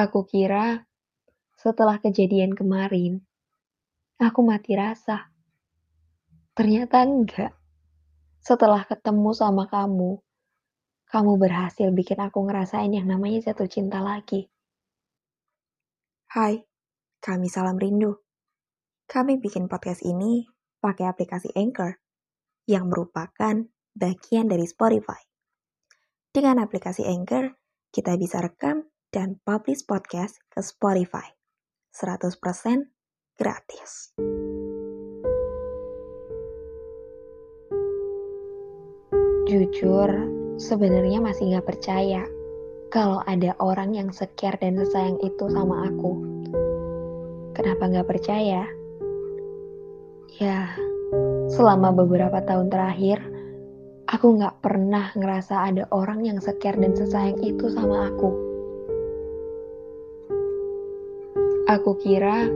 Aku kira setelah kejadian kemarin, aku mati rasa. Ternyata enggak. Setelah ketemu sama kamu, kamu berhasil bikin aku ngerasain yang namanya jatuh cinta lagi. Hai, kami Salam Rindu. Kami bikin podcast ini pakai aplikasi Anchor yang merupakan bagian dari Spotify. Dengan aplikasi Anchor, kita bisa rekam dan publish podcast ke Spotify. 100% gratis. Jujur, sebenarnya masih nggak percaya kalau ada orang yang sekiar dan sesayang itu sama aku. Kenapa nggak percaya? Ya, selama beberapa tahun terakhir, aku nggak pernah ngerasa ada orang yang sekiar dan sesayang itu sama aku. Aku kira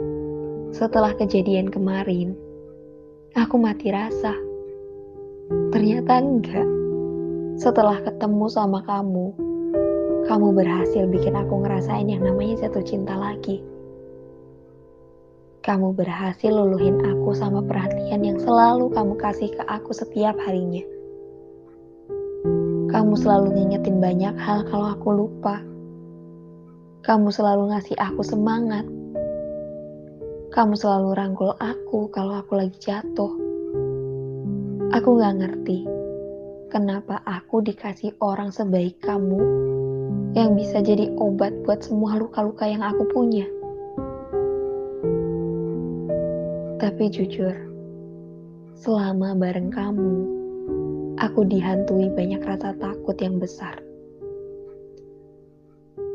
setelah kejadian kemarin, aku mati rasa. Ternyata enggak. Setelah ketemu sama kamu, kamu berhasil bikin aku ngerasain yang namanya jatuh cinta lagi. Kamu berhasil luluhin aku sama perhatian yang selalu kamu kasih ke aku setiap harinya. Kamu selalu ngingetin banyak hal kalau aku lupa. Kamu selalu ngasih aku semangat. Kamu selalu rangkul aku kalau aku lagi jatuh. Aku gak ngerti kenapa aku dikasih orang sebaik kamu yang bisa jadi obat buat semua luka-luka yang aku punya. Tapi jujur, selama bareng kamu, aku dihantui banyak rasa takut yang besar.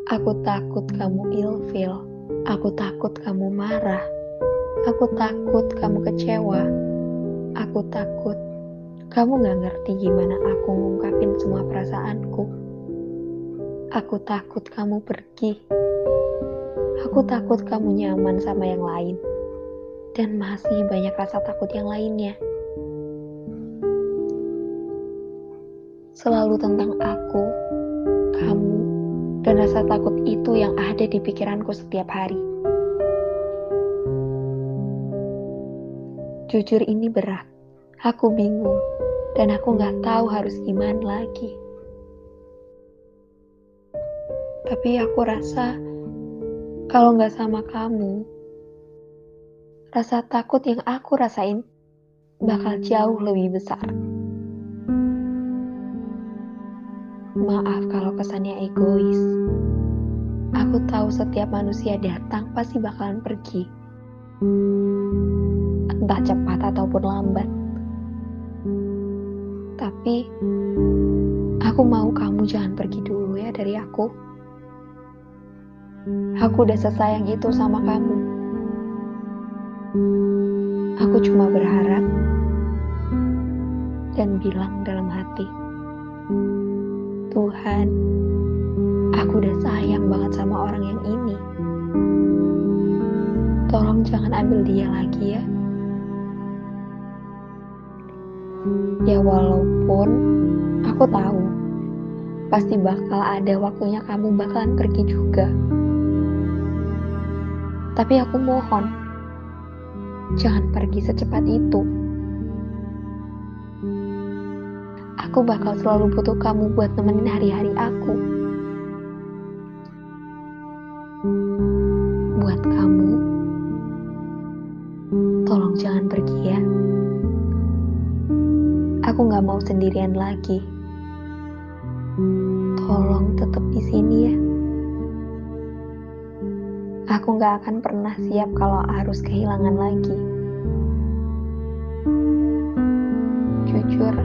Aku takut kamu ilfil, aku takut kamu marah, aku takut kamu kecewa, aku takut kamu gak ngerti gimana aku ngungkapin semua perasaanku. Aku takut kamu pergi. Aku takut kamu nyaman sama yang lain. Dan masih banyak rasa takut yang lainnya. Selalu tentang aku, kamu, dan rasa takut itu yang ada di pikiranku setiap hari. Jujur ini berat. Aku bingung dan aku nggak tahu harus gimana lagi. Tapi aku rasa kalau nggak sama kamu, rasa takut yang aku rasain bakal jauh lebih besar. Maaf kalau kesannya egois. Aku tahu setiap manusia datang pasti bakalan pergi. Entah cepat ataupun lambat. Tapi aku mau kamu jangan pergi dulu ya dari aku. Aku udah sesayang itu sama kamu. Aku cuma berharap dan bilang dalam hati, Tuhan, aku udah sayang banget sama orang yang ini. Tolong jangan ambil dia lagi ya. Ya walaupun aku tahu pasti bakal ada waktunya kamu bakalan pergi juga. Tapi aku mohon, jangan pergi secepat itu. Aku bakal selalu butuh kamu buat nemenin hari-hari aku. Buat kamu, tolong jangan pergi ya. Aku gak mau sendirian lagi. Tolong tetap di sini ya. Aku gak akan pernah siap kalau harus kehilangan lagi. Jujur,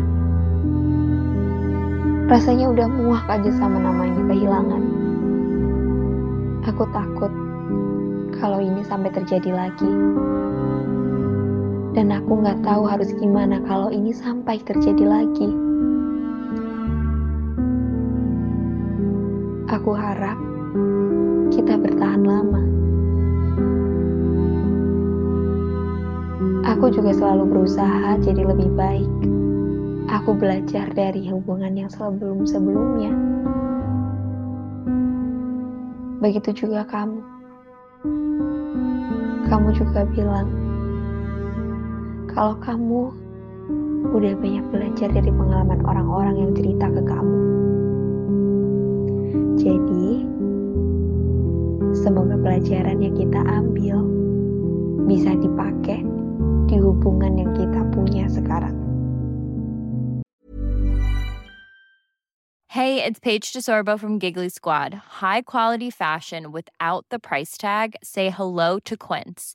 Rasanya udah muak aja sama namanya kehilangan. Aku takut kalau ini sampai terjadi lagi. Dan aku nggak tahu harus gimana kalau ini sampai terjadi lagi. Aku harap kita bertahan lama. Aku juga selalu berusaha jadi lebih baik. Aku belajar dari hubungan yang sebelum-sebelumnya. Begitu juga kamu. Kamu juga bilang kalau kamu udah banyak belajar dari pengalaman orang-orang yang cerita ke kamu. Jadi, semoga pelajaran yang kita ambil bisa dipakai di hubungan yang kita punya sekarang. Hey, it's Paige DeSorbo from Giggly Squad. High quality fashion without the price tag. Say hello to Quince.